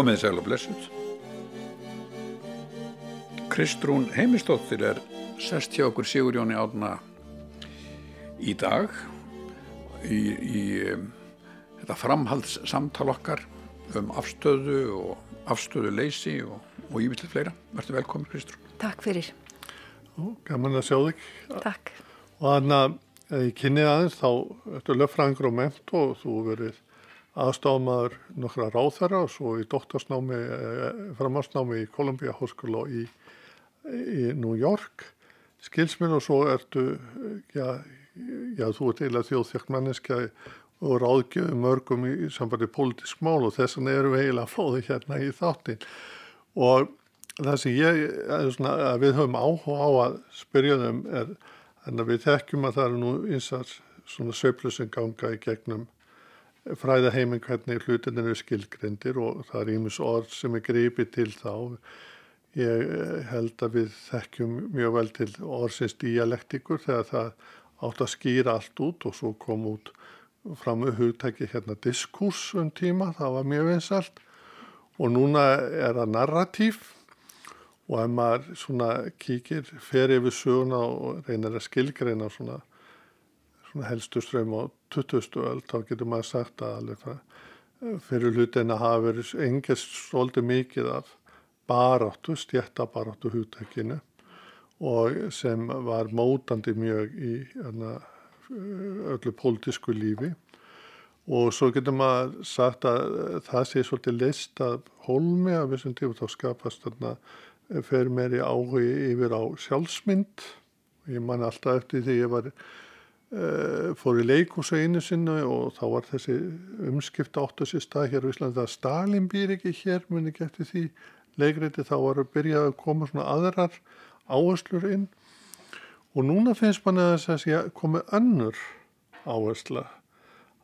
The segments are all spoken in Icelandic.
Komið sæl og blessuð. Kristrún Heimistóttir er sest hjá okkur Sigurjóni Átna í dag í, í um, þetta framhaldssamtal okkar um afstöðu og afstöðu leysi og, og ívillig fleira. Verður velkomin Kristrún. Takk fyrir. Ó, gaman að sjá þig. Takk. Og þannig að ég kynni aðeins þá ertu löffræðingur og ment og þú verið aðstofmaður nokkra ráþæra og svo í doktorsnámi, eh, framhansnámi í Columbia Hospital í, í New York, skilsminn og svo ertu, já, já þú ert eiginlega þjóðþjakt manneskja og ráðgjöfum mörgum í sambandi pólitísk mál og þess vegna erum við eiginlega fóði hérna í þáttin og það sem ég, svona, að við höfum áhuga á að spyrja þeim er, en að við þekkjum að það eru nú einsar svona söflu sem ganga í gegnum fræða heiminn hvernig hlutinu eru skilgrindir og það er ímis orð sem er gripið til þá. Ég eh, held að við þekkjum mjög vel til orðsins dialektikur þegar það átt að skýra allt út og svo kom út fram með hugtæki hérna diskurs um tíma, það var mjög vinsalt og núna er það narratív og ef maður svona kíkir, fer yfir söguna og reynir að skilgreina svona, svona helstu ströym á 20. öll, þá getur maður sagt að alveg það eh, fyrir hlutin að hafa verið engest svolítið mikið af baráttu, stjættabaráttu hútækinu og sem var mótandi mjög í hana, öllu pólitísku lífi og svo getur maður sagt að það sé svolítið list að holmi að vissum tíma þá skapast þarna fer mér í áhugi yfir á sjálfsmynd ég man alltaf eftir því ég var fór í leikúsa einu sinnu og þá var þessi umskipta áttu sér stað hér á Íslandi. Að Stalin býr ekki hér, muni ekki eftir því leikreiti þá var að byrja að koma svona aðrar áherslur inn. Og núna finnst manni að þess að komi önnur áhersla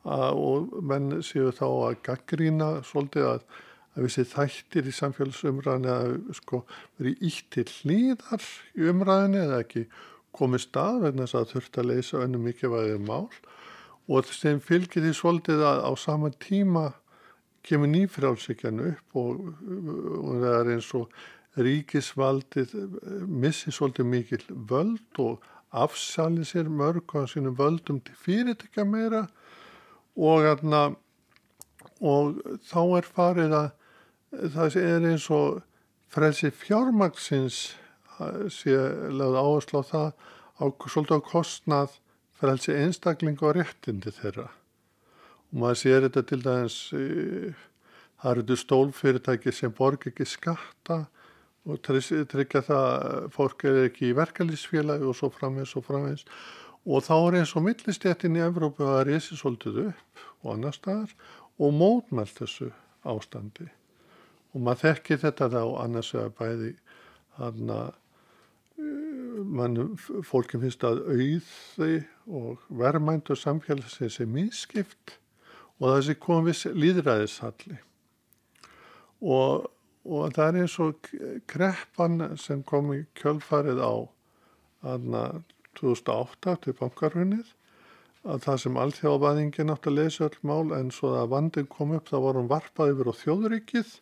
og menn séu þá að gaggrína svolítið að, að vissi þættir í samfélagsumræðinu að sko verið ítt til hlýðar í umræðinu eða ekki komið stað vegna þess að þurft að leysa önnu mikilvægir mál og þeim fylgir því svolítið að á sama tíma kemur nýfrálsíkjan upp og, og það er eins og ríkisvaldið missi svolítið mikil völd og afsali sér mörg á sínum völdum til fyrirtekja meira og, atna, og þá er farið að það er eins og frelsi fjármaksins sé lögð áherslu á það á svolítið á kostnað frelsi einstakling og réttindi þeirra. Og maður sér þetta til dæmis það eru þetta stólfyrirtæki sem borg ekki skatta og tryggja það fólk er ekki í verkalýsfélagi og svo framins og framins og þá er eins og millistjættin í Evrópu að reysi svolítið upp og annar staðar og mótmælt þessu ástandi. Og maður þekki þetta þá annars vegar bæði hann að mann, fólki finnst að auði og verðmæntu samfélagsins er miskipt og þessi kom viss líðræðishalli og, og það er eins og kreppan sem kom í kjölfarið á aðna 2008 til bankarhunnið að það sem allþjóðvæðingin átt að lesa öll mál en svo að vandin kom upp þá var hún varpað yfir á þjóðrikið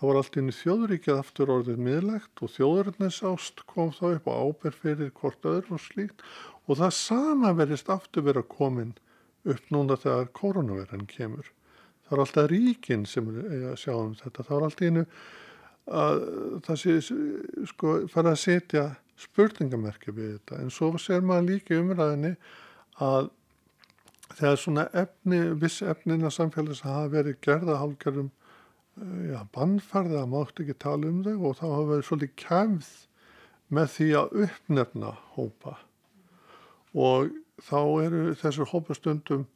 þá var allt inn í þjóðuríkjað aftur orðið miðlegt og þjóðurinnsást kom þá upp á áber fyrir hvort öðru og slíkt og það sama verist aftur verið að komin upp núna þegar koronaverðan kemur. Það er alltaf ríkin sem er að sjá um þetta. Það er alltaf einu að það sé sko fara að setja spurningamerki við þetta en svo ser maður líka umræðinni að þegar svona efni, viss efnin að samfélags hafa verið gerða hálfgerðum já, bannfærði að mátt ekki tala um þau og þá hafa verið svolítið kæmð með því að uppnefna hópa. Og þá eru þessur hópastundum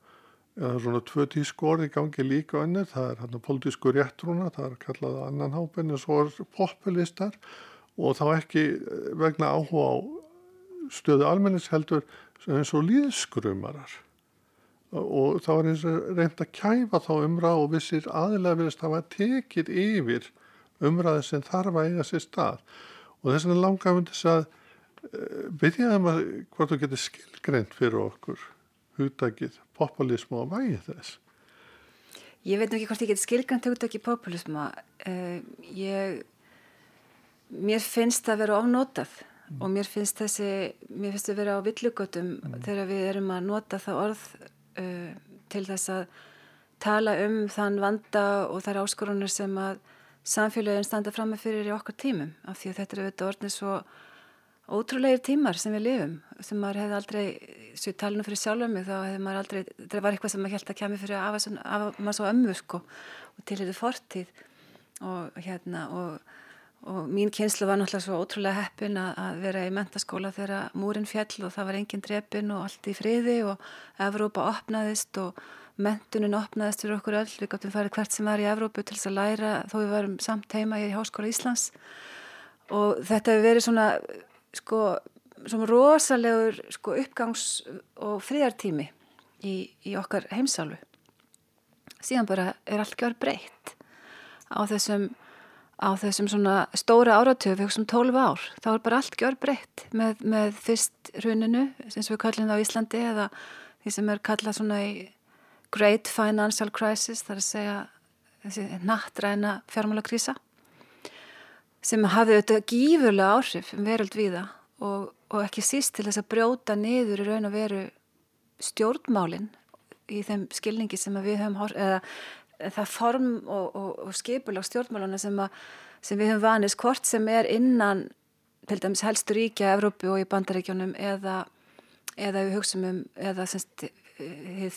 eða svona tvö tískorði gangi líka önnur, það er hérna politísku réttrúna, það er kallað annan hópin en svo er populistar og þá ekki vegna áhuga á stöðu almennis heldur eins og líðskrumarar og þá er eins og reynd að kæfa þá umræð og vissir aðlega verist að hafa tekið yfir umræði sem þarf að eiga sér stað og þess vegna langar við þess að uh, byrjaðum að hvort þú getur skilgreynd fyrir okkur hugdagið populismu og vægið þess Ég veit ekki hvort ég get skilgant hugtöki populisma. Uh, ég, mér finnst það að vera ofnótað mm. og mér finnst þessi, mér finnst það að vera á villugotum mm. þegar við erum að nota það orð uh, til þess að tala um þann vanda og þær áskorunar sem að samfélagin standa fram með fyrir í okkar tímum af því að þetta eru auðvitað orðnið svo ótrúleir tímar sem við lifum. Sem maður hefði aldrei, svo ég tala nú fyrir sjálf um mig þá hefði maður aldrei, þetta var eitthvað sem maður held að kemur fyrir af maður svo ömmu sko og til þetta fortíð. Og hérna og, og mín kynslu var náttúrulega svo ótrúlega heppin að, að vera í mentaskóla þegar múrin fjall og það var engin drepin og allt í friði og Evrópa opnaðist og mentunin opnaðist fyrir okkur öll, við gáttum farið hvert sem var í Evrópu til þess að læra þó við varum samt heima í Háskóla Íslands. Og þetta hefur verið svona sko svona rosalegur sko uppgangs- og friðartími í, í okkar heimsálu síðan bara er allt gjör breytt á þessum á þessum svona stóra áratöf hugsaum 12 ár, þá er bara allt gjör breytt með, með fyrst hruninu sem við kallum það á Íslandi eða því sem er kallað svona í Great Financial Crisis þar að segja þessi nattræna fjármálakrísa sem hafði auðvitað gífurlega áhrif um veröld viða og, og ekki síst til þess að brjóta niður í raun og veru stjórnmálinn í þeim skilningi sem við höfum eða það form og, og, og skipulag stjórnmáluna sem, sem við höfum vanist hvort sem er innan til dæmis helstu ríkja Evrópu og í bandaríkjónum eða, eða við hugsaum um eða semst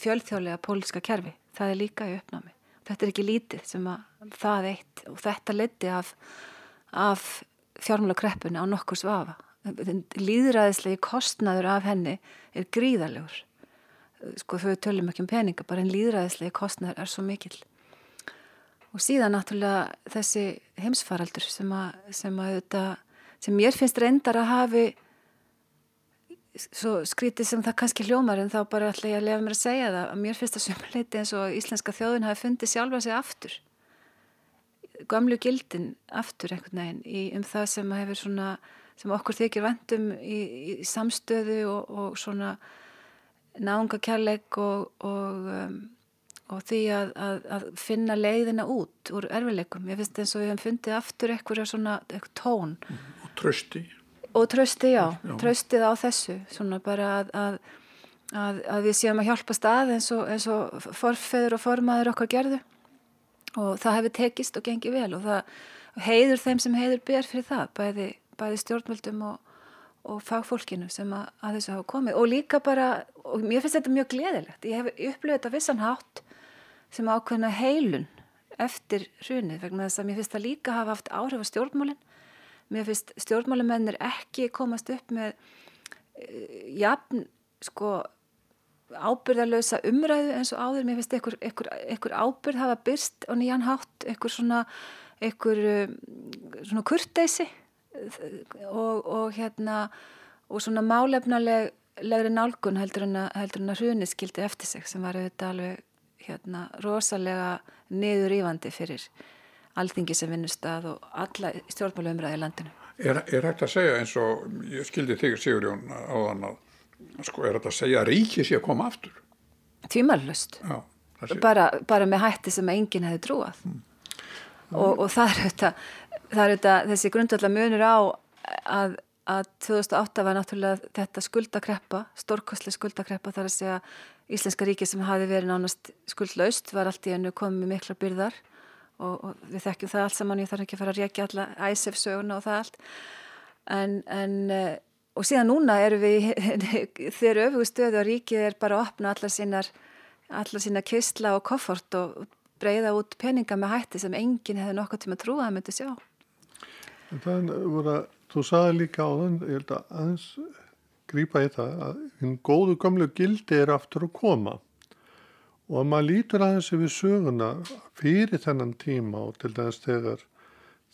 fjölþjóðlega pólíska kerfi, það er líka í uppnámi. Þetta er ekki lítið sem að það eitt og þetta leti af, af fjármálakreppunni á nokkur svafa líðræðislegi kostnaður af henni er gríðalegur sko þau tölum ekki um peninga bara en líðræðislegi kostnaður er svo mikil og síðan náttúrulega þessi heimsfaraldur sem að sem, að, sem mér finnst reyndar að hafi svo skrítið sem það kannski hljómar en þá bara ætla ég að lefa mér að segja það að mér finnst það sömuleiti eins og íslenska þjóðin hafi fundið sjálfa sig aftur. Gamlu gildin aftur einhvern veginn í, um það sem hefur svona sem okkur þykir vendum í, í samstöðu og, og svona náungakærleik og, og, um, og því að, að, að finna leiðina út úr erfileikum. Ég finnst eins og við hefum fundið aftur eitthvað svona eitthvað tón. Og trösti og trösti, já, já. tröstið á þessu svona bara að, að, að, að við séum að hjálpa stað eins og, eins og forfeður og formaður okkar gerðu og það hefur tekist og gengið vel og það heiður þeim sem heiður ber fyrir það bæði, bæði stjórnvöldum og, og fagfólkinu sem að þessu hafa komið og líka bara, og mér finnst þetta mjög gleðilegt, ég hef upplöðið þetta vissan hátt sem ákveðna heilun eftir hrunið vegna þess að mér finnst það líka hafa haft áhrif á stjórnmálinn mér finnst stjórnmálamennir ekki komast upp með uh, jafn sko ábyrðalösa umræðu eins og áður. Mér finnst einhver, ábyrð hafa byrst og nýjan hátt einhver svona, uh, svona kurteysi og, og hérna og svona málefnalegri nálgun heldur en að, að hruni skildi eftir sig sem var auðvitað alveg hérna rosalega niður ífandi fyrir alþingi sem vinnustad og alla stjórnmálu umræði í landinu. Er, er hægt að segja eins og ég skildi þig Sigurjón á þann að sko er hægt að segja að ríki sé að koma aftur? Tvímarlust. Bara, bara með hætti sem enginn hefði trúað. Mm. Og, og það er þetta þessi grundallar munur á að, að 2008 var náttúrulega þetta skuldakreppa, stórkostli skuldakreppa þar að segja Íslenska ríki sem hafi verið nánast skuldlaust var allt í ennu komið mikla byrðar og, og við þekkjum það allt saman, ég þarf ekki að fara að reykja alla æsef söguna og það allt. En, en eh, og síðan núna eru við þegar öfugu stöðu og ríkið er bara að opna allar sínar allar sína kistla og koffort og breyða út peninga með hætti sem enginn hefði nokkuð tíma trúið að myndi sjá. En Það voru að, þú saði líka á þann ég held að aðeins grýpa í það að hinn góðu gamlu gildi er aftur að koma. Og að maður lítur aðeins yfir söguna fyrir þennan tíma og til dæmis þegar,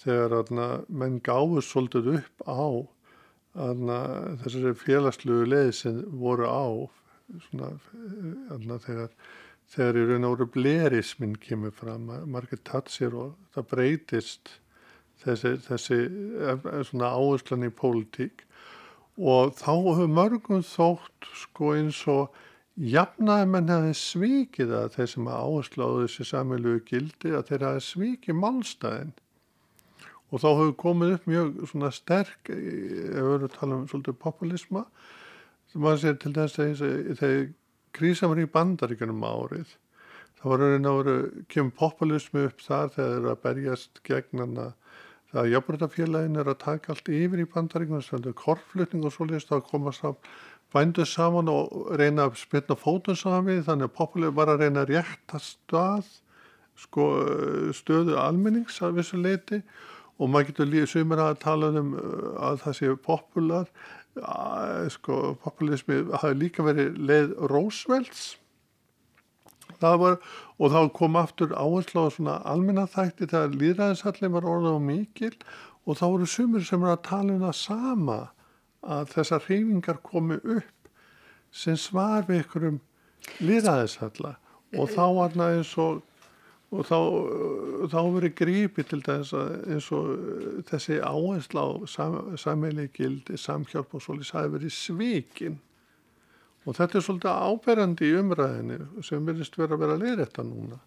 þegar aðna, menn gáður svolítið upp á aðna, þessari félagsluðu leið sem voru á svona, aðna, þegar, þegar í raun og veru blerismin kemur fram, margir tatsir og það breytist þessi, þessi svona áherslan í pólitík. Og þá hefur mörgum þótt sko eins og jafnaði menn hefði svikið að þeir sem áherslu á þessi samilu gildi að þeir hefði svikið málstæðin og þá hefur komið upp mjög svona sterk ef við verðum að tala um svolítið populisma sem maður sér til þess að þegar krísa var í bandaríkunum árið þá var raunin að veru kemur populismi upp þar þegar þeir eru að berjast gegn hana það að jafnbrytafélagin er að taka allt yfir í bandaríkunum svolítið korflutning og svolítið að komast á bændu saman og reyna að spilna fótun saman við þannig að populismi var að reyna að rétta stað sko, stöðu almennings að vissu leiti og maður getur líka sumir að tala um uh, að það sé popular sko, populismi hafi líka verið leið Roosevelts var, og þá kom aftur áherslu á svona almenna þætti þegar líðræðinsallin var orðað og mikil og þá voru sumir sem er að tala um það sama að þessar hreyfingar komi upp sem svar við ykkurum líðræðisalla og þá var það eins og og þá, þá verið grípi til þess að eins og þessi áhersla á sam, sammeili gildi, samhjálp og svolítið sæði verið svíkin og þetta er svolítið áberandi í umræðinu sem verðist verið að vera að leira þetta núna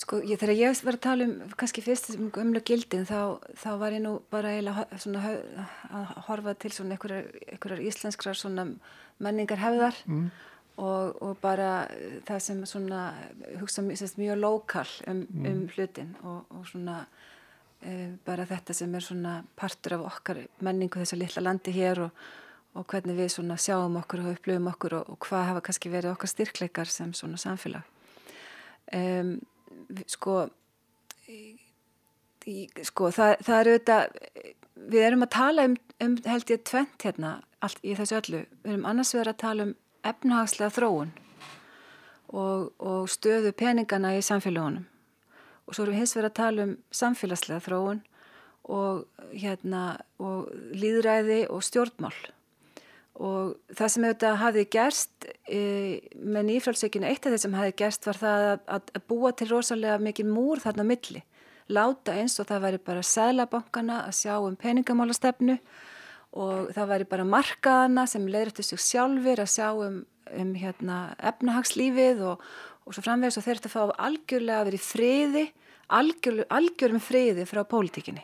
Sko ég, þegar ég var að tala um kannski fyrst um umlu gildin þá, þá var ég nú bara eiginlega svona að horfa til svona einhverjar íslenskrar svona menningar hefðar mm og, og bara það sem svona hugsa mjög lokal um, mm. um hlutin og, og svona e, bara þetta sem er svona partur af okkar menningu þessu litla landi hér og, og hvernig við svona sjáum okkur og upplöfum okkur og hvað hafa kannski verið okkar styrkleikar sem svona samfélag. Um, sko í, sko það, það er auðvitað við erum að tala um, um held ég tvent hérna allt í þessu öllu. Við erum annars verið að tala um efnahagslega þróun og, og stöðu peningana í samfélagunum. Og svo erum við hins verið að tala um samfélagslega þróun og, hérna, og líðræði og stjórnmál og það sem auðvitað hafi gerst e, með nýfrálsökinu, eitt af þeir sem hafi gerst var það að, að búa til rosalega mikið múr þarna milli láta eins og það væri bara sælabankana að sjá um peningamálastefnu og það væri bara markaðana sem leiður eftir sig sjálfur að sjá um, um hérna, efnahagslífið og, og svo framvegs og þeir eru að fá algjörlega að vera í friði, algjör, algjörum friði frá pólitíkinni.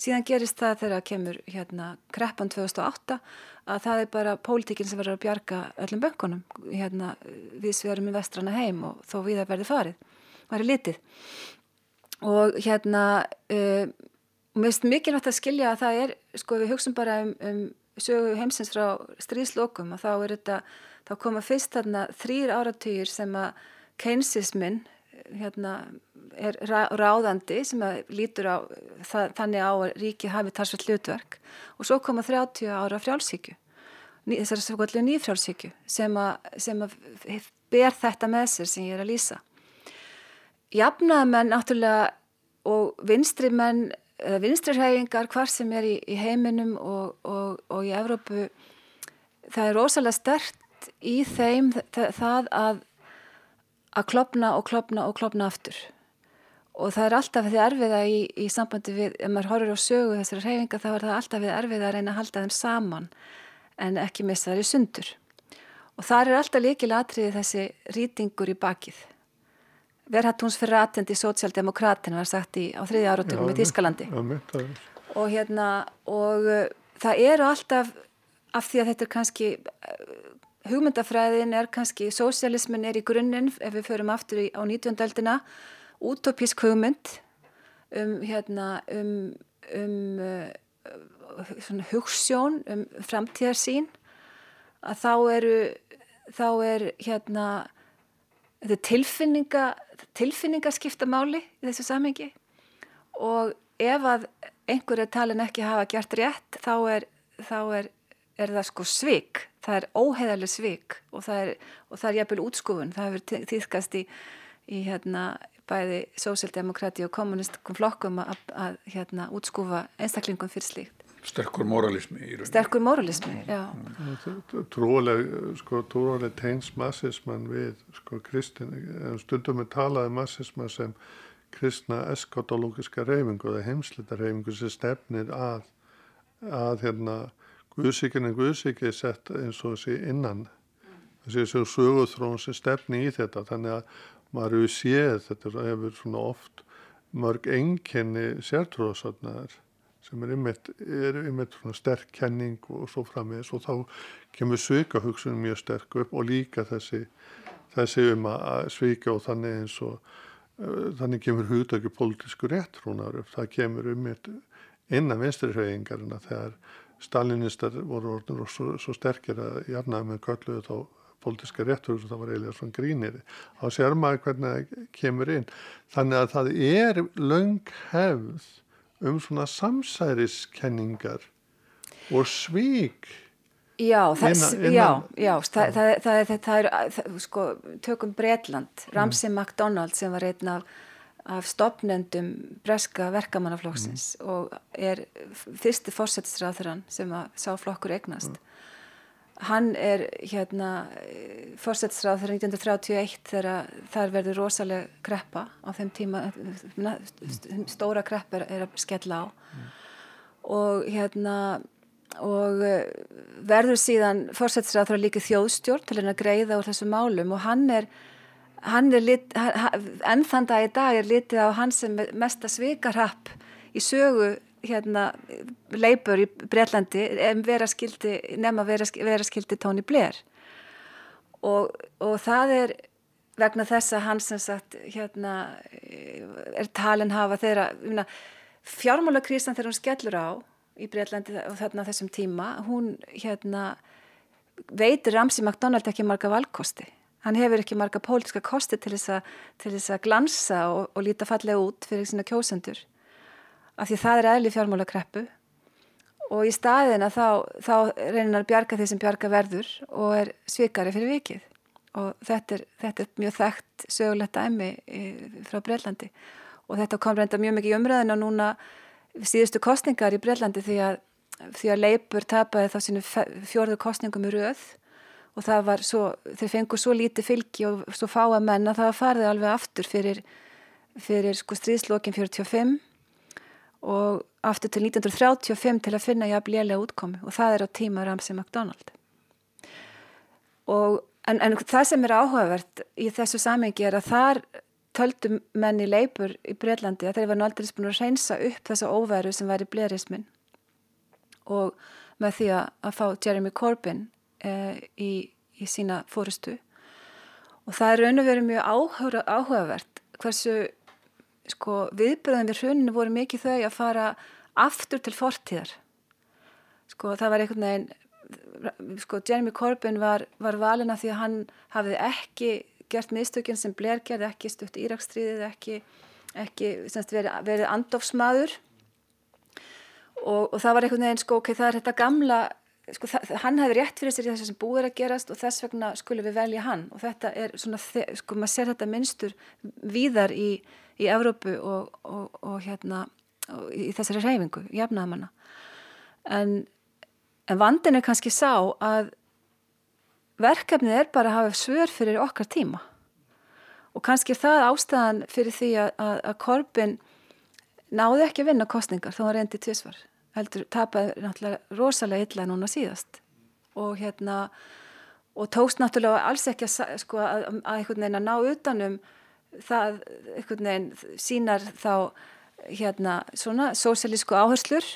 Síðan gerist það þegar kemur hérna, kreppan 2008 að það er bara pólitíkinn sem verður að bjarga öllum böngunum hérna, við sverum í vestrana heim og þó við það verði farið, farið litið. Og hérna... Og mér finnst mikilvægt að skilja að það er sko við hugsun bara um, um sögu heimsins frá stríðslokum og þá er þetta, þá koma fyrst þarna þrýr áratugir sem að keinsismin hérna er ráðandi sem lítur á það, þannig á að ríki hafi talsveit hlutverk. Og svo koma 30 ára frjálsíkju þessar svo kallið nýfrjálsíkju sem að, ber þetta með sér sem ég er að lýsa. Jafnaðamenn náttúrulega og vinstri menn eða vinstrirhægingar hvar sem er í, í heiminum og, og, og í Evrópu það er rosalega stert í þeim það að að klopna og klopna og klopna aftur. Og það er alltaf því erfiða í, í sambandi við, ef maður horfur á sögu þessari hreyfinga þá er það alltaf við erfiða að reyna að halda þeim saman en ekki missa þær í sundur. Og það er alltaf líkilega atriði þessi rýtingur í bakið. Aðtendi sótsjaldemokratin var sagt í, á þriði áratugum í Þískalandi og hérna og uh, það eru alltaf af því að þetta er kannski uh, hugmyndafræðin er kannski sósialismin er í grunninn ef við förum aftur í, á 19. aldina útopísk hugmynd um hérna um, um uh, hugssjón um framtíðarsín að þá eru þá er hérna þetta er tilfinninga tilfinningarskipta máli í þessu samhengi og ef að einhverju talin ekki hafa gert rétt þá er, þá er, er það sko svik, það er óheðaleg svik og það er, og það er jæfnvel útskúfun, það hefur týðkast í, í hérna bæði sósildemokrati og kommunistum flokkum að, að hérna útskúfa einstaklingum fyrir slíkt. Sterkur moralismi Sterkur moralismi, já. Trúaleg, sko, trúaleg teins massismann við, sko, kristin stundum við talaði um massismann sem kristna eskatológiska reyfingu eða heimslita reyfingu sem stefnir að að hérna Guðsíkinn en Guðsíkinn er sett eins og þessi innan þessi sögurþrón sem stefni í þetta. Þannig að maður hefur séð þetta hefur svona oft mörg enginni sértróðsatnaðar sem er ymmit, er ymmit sterk kenning og svo framins og þá kemur sveikahugsunum mjög sterk upp og líka þessi, þessi um að sveika og þannig eins og uh, þannig kemur hugdagi pólitísku réttrúnar upp, það kemur ymmit innan vinsturhauðingarina þegar stalinistar voru orðin og svo, svo sterkir að jarnaði með kölluðu þá pólitíska réttur og það var eiginlega svona grínir á sér maður hvernig það kemur inn þannig að það er laung hefð um svona samsæriskenningar og svík Já, það, innan, innan, já, já það, það, það er, það er, sko, tökum Breitland. Ramsey mm. MacDonald sem var einn af, af stopnendum breska verkamannaflokksins mm. og er fyrsti fórsettisræðurann sem að sá flokkur eignast. Mm. Hann er hérna fórsettisræður 1931 þegar þar verður rosalega kreppa á þeim tíma, stóra kreppar er að skella á mm. og hérna og eh, verður síðan fórsættisræður líka þjóðstjórn til að greiða úr þessu málum og hann er lit, enn þann dag í dag er litið á hann sem mesta svikarhapp í sögu hérna leipur í Breitlandi vera skildi, nefn að vera, vera skildi Tony Blair. Og, og það er vegna þess að hann sem sagt hérna er talin hafa þeirra fjármálakrísan þegar hún skellur á í Breitlandi og þarna þessum tíma hún hérna veitir Ramsey MacDonald ekki marga valkosti hann hefur ekki marga pólitiska kosti til þess að glansa og, og líta fallega út fyrir sína kjósendur. Af því það er eðli fjármála kreppu og í staðina þá, þá reynir að bjarga því sem bjarga verður og er svikari fyrir vikið. Og þetta er, þetta er mjög þekkt sögulegt æmi frá Breitlandi og þetta kom reynda mjög mikið í umræðinu og núna síðustu kostningar í Breitlandi því að, því að Leipur tapaði þá sinu fjörðu kostningum í rauð og það var svo, þeir fengur svo lítið fylgi og svo fáa menn að það farði alveg aftur fyrir, fyrir sko stríðslokin 45 og aftur til 1935 til að finna jafn lélega útkomi og það er á tíma Ramsey MacDonald. Og, en, en það sem er áhugavert í þessu samengi er að þar töldu menni leipur í Breitlandi að þeir var náttúrulega búin að reynsa upp þessa óveru sem væri blerismin og með því að fá Jeremy Corbyn í, í sína fórustu og það er raun og verið mjög áhuga, áhugavert hversu sko, viðbröðin við hruninu voru mikið þau að fara aftur til fortíðar. Sko það var einhvern veginn sko Jeremy Corbyn var, var valina því að hann hafði ekki gert mistökinn sem Blair gerði ekki stutt Írakstriðið, ekki, ekki verið, verið andofsmaður og, og það var einhvern veginn sko, ok, það er þetta gamla sko, hann hefði rétt fyrir sér í þess að búið er að gerast og þess vegna skulum við velja hann. Og þetta er svona, sko, maður ser þetta minnstur víðar í, í Evrópu og, og, og hérna í þessari reyfingu, jafnaðamanna en, en vandin er kannski sá að verkefnið er bara að hafa svör fyrir okkar tíma. Og kannski það ástæðan fyrir því að, að, að Korbin náði ekki að vinna kostningar þá var reyndi tvísvar heldur tapaði náttúrulega rosalega illa núna síðast og hérna og tókst náttúrulega alls ekki að, sko, að einhvern veginn að ná utanum það einhvern veginn sínar þá hérna svona sósíalísku áherslur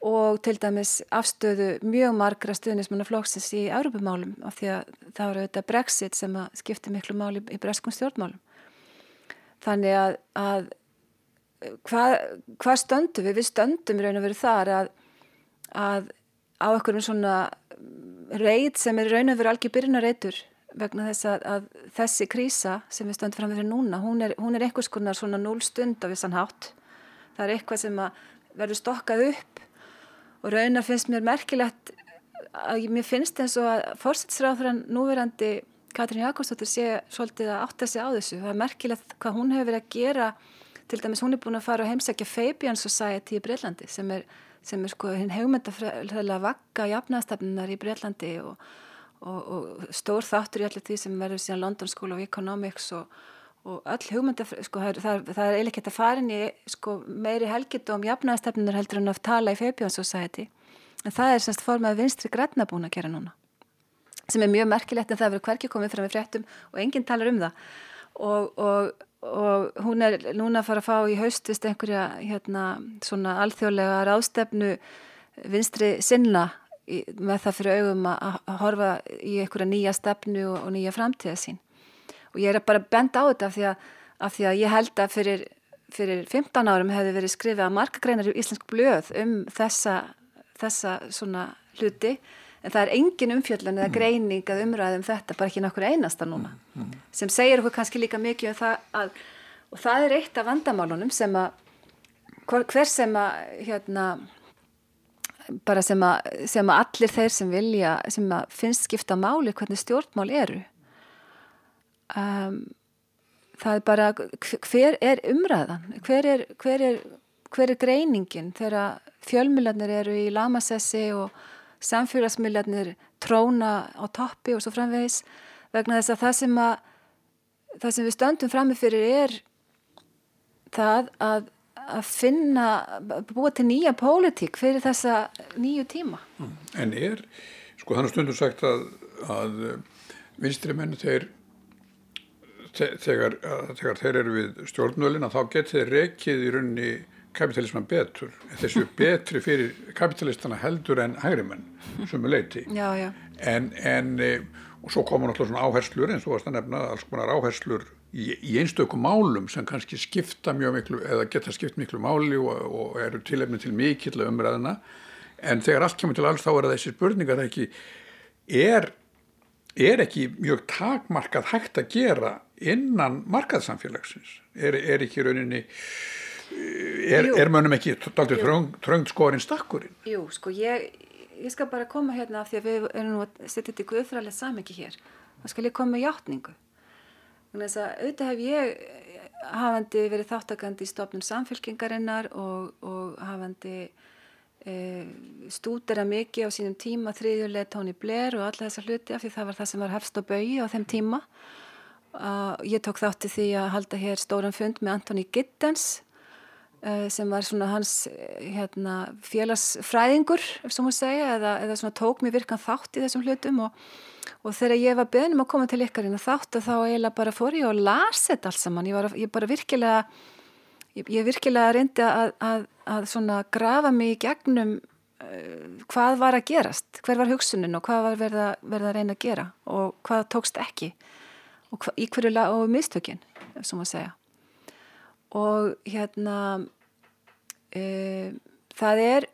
og til dæmis afstöðu mjög margra stuðnismanna flóksins í Europamálum af því að það var auðvitað Brexit sem að skipti miklu máli í breskum stjórnmálum. Þannig að, að hvað, hvað stöndum við? Við stöndum raun og veru þar að, að á einhverjum svona reit sem er raun og veru algjör byrjunarreitur vegna þess að, að þessi krísa sem við stöndum fram með fyrir núna, hún er, hún er einhvers konar svona núl stund af þessan hátt. Það er eitthvað sem verður stokkað upp og raunar finnst mér merkilegt að mér finnst eins og að fórsætsráðurann núverandi Katrín Jakobsdóttir sé svolítið að átta sig á þessu. Það er merkilegt hvað hún hefur verið að gera til dæmis hún er búin að fara og heimsækja Fabian Society í Breitlandi sem er, sem er sko hinn hegumendafræðilega vakka jafnastafnunar í Breitlandi og, og, og stór þáttur í allir því sem verður síðan London School of Economics og og öll hugmynda, sko, það, það er eiginlega ekki að fara inn í sko, meiri helgitóm jafnæðastefnunir heldur en að tala í Fabian Society. En það er semst formað vinstri græna búin að gera núna sem er mjög merkilegt en það verður hverkið komið fram í fréttum og enginn talar um það. Og, og, og hún er núna að fara að fá í haustvist einhverja hérna svona alþjóðlega ráðstefnu vinstri sinna í, með það fyrir augum að, að horfa í einhverja nýja stefnu og, og nýja framtíða sín og ég er bara bend á þetta af því að, af því að ég held að fyrir, fyrir 15 árum hefði verið skrifið að markagreinar í Íslensk blöð um þessa, þessa svona hluti en það er engin umfjöldun eða mm. greining að umræðum þetta, bara ekki nokkur einasta núna mm, mm. sem segir okkur kannski líka mikið um það að, og það er eitt af vandamálunum sem að hver sem að hérna bara sem að, sem að allir þeir sem vilja, sem að finnst skipta máli hvernig stjórnmál eru um, það er bara hver er umræðan hver er, hver er, hver er greiningin þegar fjölmjölarnir eru í lamasessi og samfélagsmiðlarnir tróna á toppi og svo framvegis vegna þess að það sem að það sem við stöndum framifyrir er það að, að finna, búa til nýja pólitík fyrir þessa nýju tíma. Mm. En er, sko þannig stundum sagt að, að vinstri menn þeir þegar, þegar þeir eru við stjórnvölin að þá getur þeir rekið í rauninni kapitalisman betur þessu betri fyrir kapitalistana heldur en hægrimenn sem er leiti en, en e, og svo komur náttúrulega svona áherslur eins og varst að nefna alls konar áherslur í, í einstökum málum sem kannski skipta mjög miklu eða geta skipt miklu máli og, og eru tilefni til mikill umræðina en þegar allt kemur til alls þá er þessi spurninga það ekki er, er ekki mjög takmarkað hægt að gera innan markaðsamfélagsins er, er ekki rauninni er, er mönnum ekki tröngd skorinn stakkurinn? Jú, sko ég, ég skal bara koma hérna af því að við erum nú að setja þetta í guðfræðilegt samengi hér. Þá skal ég koma með hjáttningu þannig að auðvitað hef ég hafandi verið þáttakandi í stofnum samfélkingarinnar og, og hafandi e, stúdera mikið á sínum tíma þriðjuleg Tony Blair og alla þessa hluti af því það var það sem var hefst á baui á þeim tíma. Uh, ég tók þátti því að halda hér stóran fund með Antoni Giddens uh, sem var svona hans hérna, félagsfræðingur svo múið segja eða, eða svona tók mér virkan þátt í þessum hlutum og, og þegar ég var beðnum að koma til ykkarinn og þátt að þá eiginlega bara fór ég og las þetta alls saman. Ég, var, ég bara virkilega ég, ég virkilega reyndi að, að, að svona grafa mig í gegnum uh, hvað var að gerast hver var hugsunin og hvað var verða, verða að reyna að gera og hvað tókst ekki og hva, og mistökin sem að segja og hérna e, það er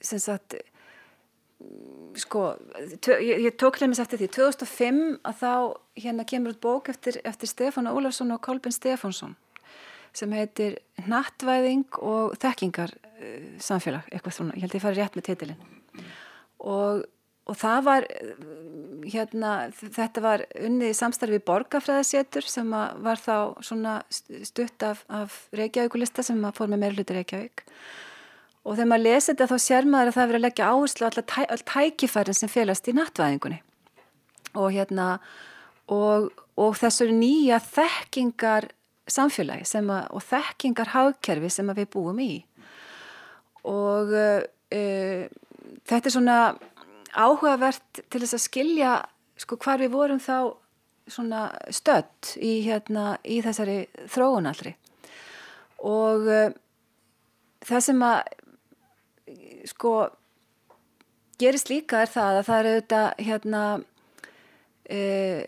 sem sagt sko ég, ég tók hljómis eftir því 2005 að þá hérna kemur út bók eftir, eftir Stefán Ólarsson og Kolbin Stefánsson sem heitir Nattvæðing og þekkingar uh, samfélag, eitthvað svona, ég held að ég fari rétt með titilin og og það var hérna, þetta var unnið í samstarfi borgarfræðasétur sem var þá svona stutt af, af Reykjavíkulista sem fór með meirluti Reykjavík. Og þegar maður lesi þetta þá sér maður að það verið að leggja áherslu á tæ, all tækifærin sem félast í nattvæðingunni. Og hérna og, og þessari nýja þekkingar samfélagi að, og þekkingar hagkerfi sem við búum í. Og uh, þetta er svona áhugavert til þess að skilja sko hvar við vorum þá svona stött í, hérna, í þessari þróunallri og uh, það sem að sko gerist líka er það að það er auðvitað hérna uh,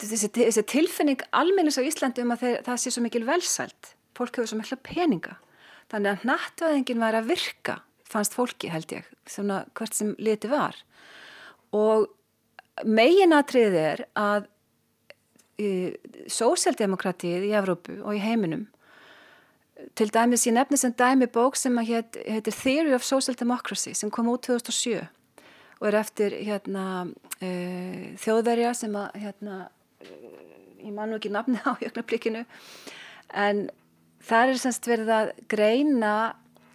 þessi, þessi tilfinning almennins á Íslandi um að þeir, það sé svo mikil velsælt fólk hefur svo mikla peninga. Þannig að nattvæðingin var að virka fannst fólki held ég, svona hvert sem liti var. Og meginatrið er að e, sósjaldemokratið í Evrópu og í heiminum til dæmis ég nefnir sem dæmi bók sem heit, heitir Theory of Social Democracy sem kom út 2007 og er eftir hérna, e, þjóðverja sem að hérna, e, ég man nú ekki nafni á jöknarblikinu en það er semst verið að greina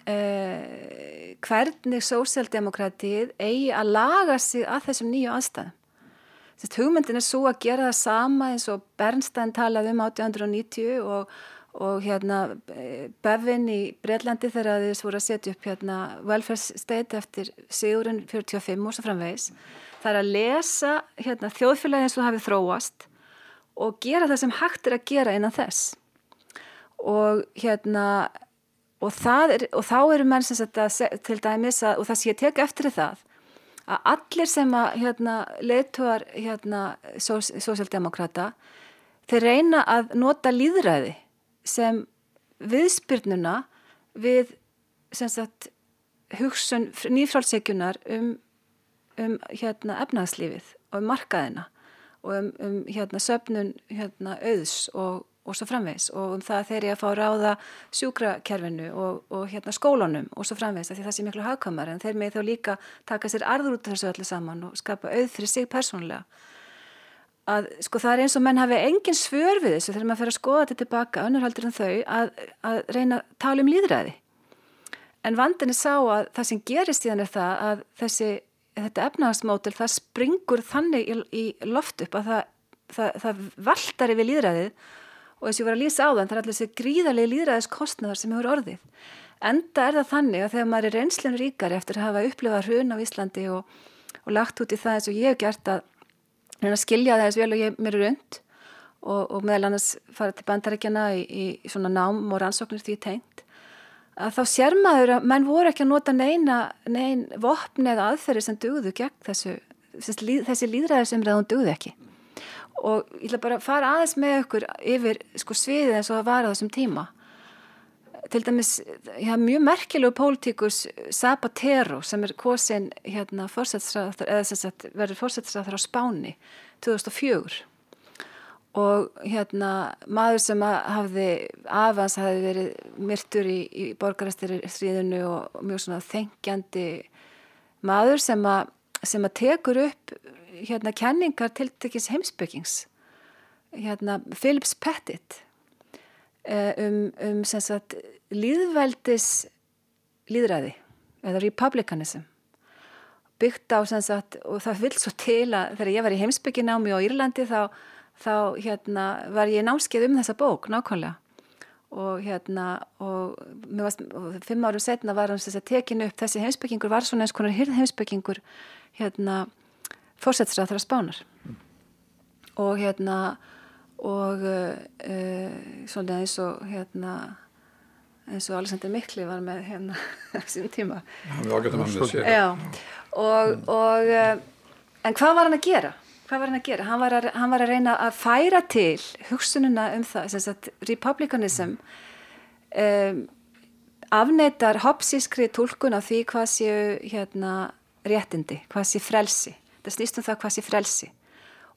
eh, hvernig sósjaldemokratið eigi að laga sig að þessum nýju aðstæðum. Þess, hugmyndin er svo að gera það sama eins og Bernstein talaði um 1890 og, og hérna Bevin í Breitlandi þegar þið voru að setja upp hérna welfare state eftir sigurinn 45 og svo framvegis það er að lesa hérna, þjóðfélagi eins og hafið þróast og gera það sem hægt er að gera innan þess og hérna og, er, og þá eru menn sem þetta til dæmis að, og það sé að teka eftir það að allir sem að hérna, leituar hérna, sósjaldemokrata þeir reyna að nota líðræði sem viðspyrnuna við sagt hugsun nýfrálsegjunar um, um hérna efnagslífið og um markaðina og um, um hérna söpnun hérna auðs og og svo framvegs og um það þeir ég að fá ráða sjúkrakerfinu og, og hérna skólunum og svo framvegs því það sé miklu hagkamar en þeir með þá líka taka sér arður út af þessu öllu saman og skapa auð fyrir sig persónulega. Að sko það er eins og menn hafi engin svör við þessu þegar maður fer að skoða þetta tilbaka önnurhaldur en þau að, að reyna að tala um líðræði en vandinni sá að það sem gerist þann er það að þessi þetta efnahagsmótil það springur þannig í, í loft upp að það, það, það valtar yfir líðræðið og þess að ég var að lýsa á þann það er allir þessi gríðarlega líðræðis kostnæðar sem hefur orðið. Enda er það þannig að þegar maður er reynslinn ríkari eftir að hafa upplifað hrun á Íslandi og, og lagt út í það eins og ég hef gert að, að skilja það eins vel og ég mér er und og, og meðal annars fara til bandarækjana í, í svona nám og rannsóknir því tengt að þá sér maður að menn voru ekki að nota neina nein vopni eða aðferði sem dugðu gegn þessu þessi reyðan dugðu ekki og ég ætla bara að fara aðeins með okkur yfir sko, sviðið eins og það var á þessum tíma. Til dæmis ja, mjög merkilegu pólitíkus Zapatero sem er kosin hérna, verður fórsættisræður á Spáni 2004 og hérna maður sem hafði afans hafði verið myrtur í, í borgarastirriðinu og mjög svona þengjandi maður sem að, sem að tekur upp hérna kenningar til tekins heimsbyggings hérna Philips Pettit eh, um, um sagt líðveldis líðræði eða republicanism byggt á sagt og það vil svo til að þegar ég var í heimsbygginámi á Írlandi þá, þá hérna var ég námskeið um þessa bók nákvæmlega. Og hérna og, varst, og fimm árum setna var hann sem sagt tekinu upp. Þessi heimsbyggingur var svona eins konar hyrð heimsbyggingur hérna fórsættisrað þar að spánar mm. og hérna og uh, svona eins og hérna eins og Alexander Mikli var með hérna þessum tíma Já, og, og uh, en hvað var hann að gera? Hvað var hann að gera? Hann var að, hann var að reyna að færa til hugsununa um það sem sagt republikanism um, afneitar hopsískri tólkun af því hvað séu hérna réttindi, hvað séu frelsi það snýst um það hvað sé frelsi.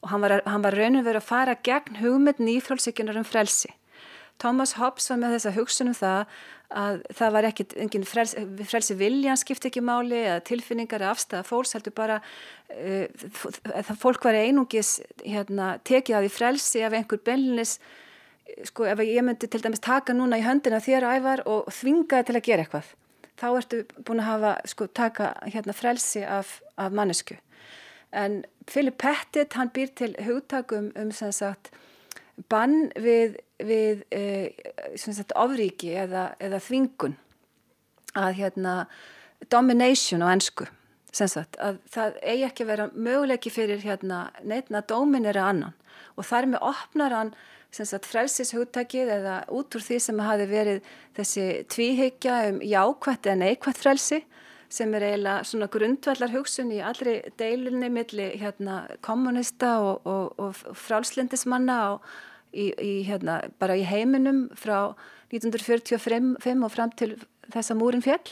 Og hann var, hann var raun og verið að fara gegn hugmynd nýfrálsíkjunar um frelsi. Thomas Hobbes var með þessa hugsunum það að það var ekkit frelsi, frelsi viljan skipti ekki máli eða tilfinningar eða afstæða fólks heldur bara uh, það fólk var einungis hérna, tekið að því frelsi af einhver benlinis sko ef ég myndi til dæmis taka núna í höndina þér ævar og þvinga það til að gera eitthvað þá ertu búin að hafa sko taka hérna frelsi af, af mannesku en Philip Pettit hann býr til hugtakum um sem sagt bann við, við e, sagt, ofríki eða, eða þvingun. Að hérna domination á ennsku sagt, að það eigi ekki að vera möguleiki fyrir hérna neitna dominera annan. Og þar með opnar hann frelsishugtakið eða út úr því sem hafi verið þessi tvíhyggja um jákvætt eða neikvætt frelsi sem er eiginlega svona grundvallar hugsun í allri deilunni milli hérna kommunista og, og, og frálslindismanna og í, í, hérna, bara í heiminum frá 1945 og fram til þessa múrin fjall.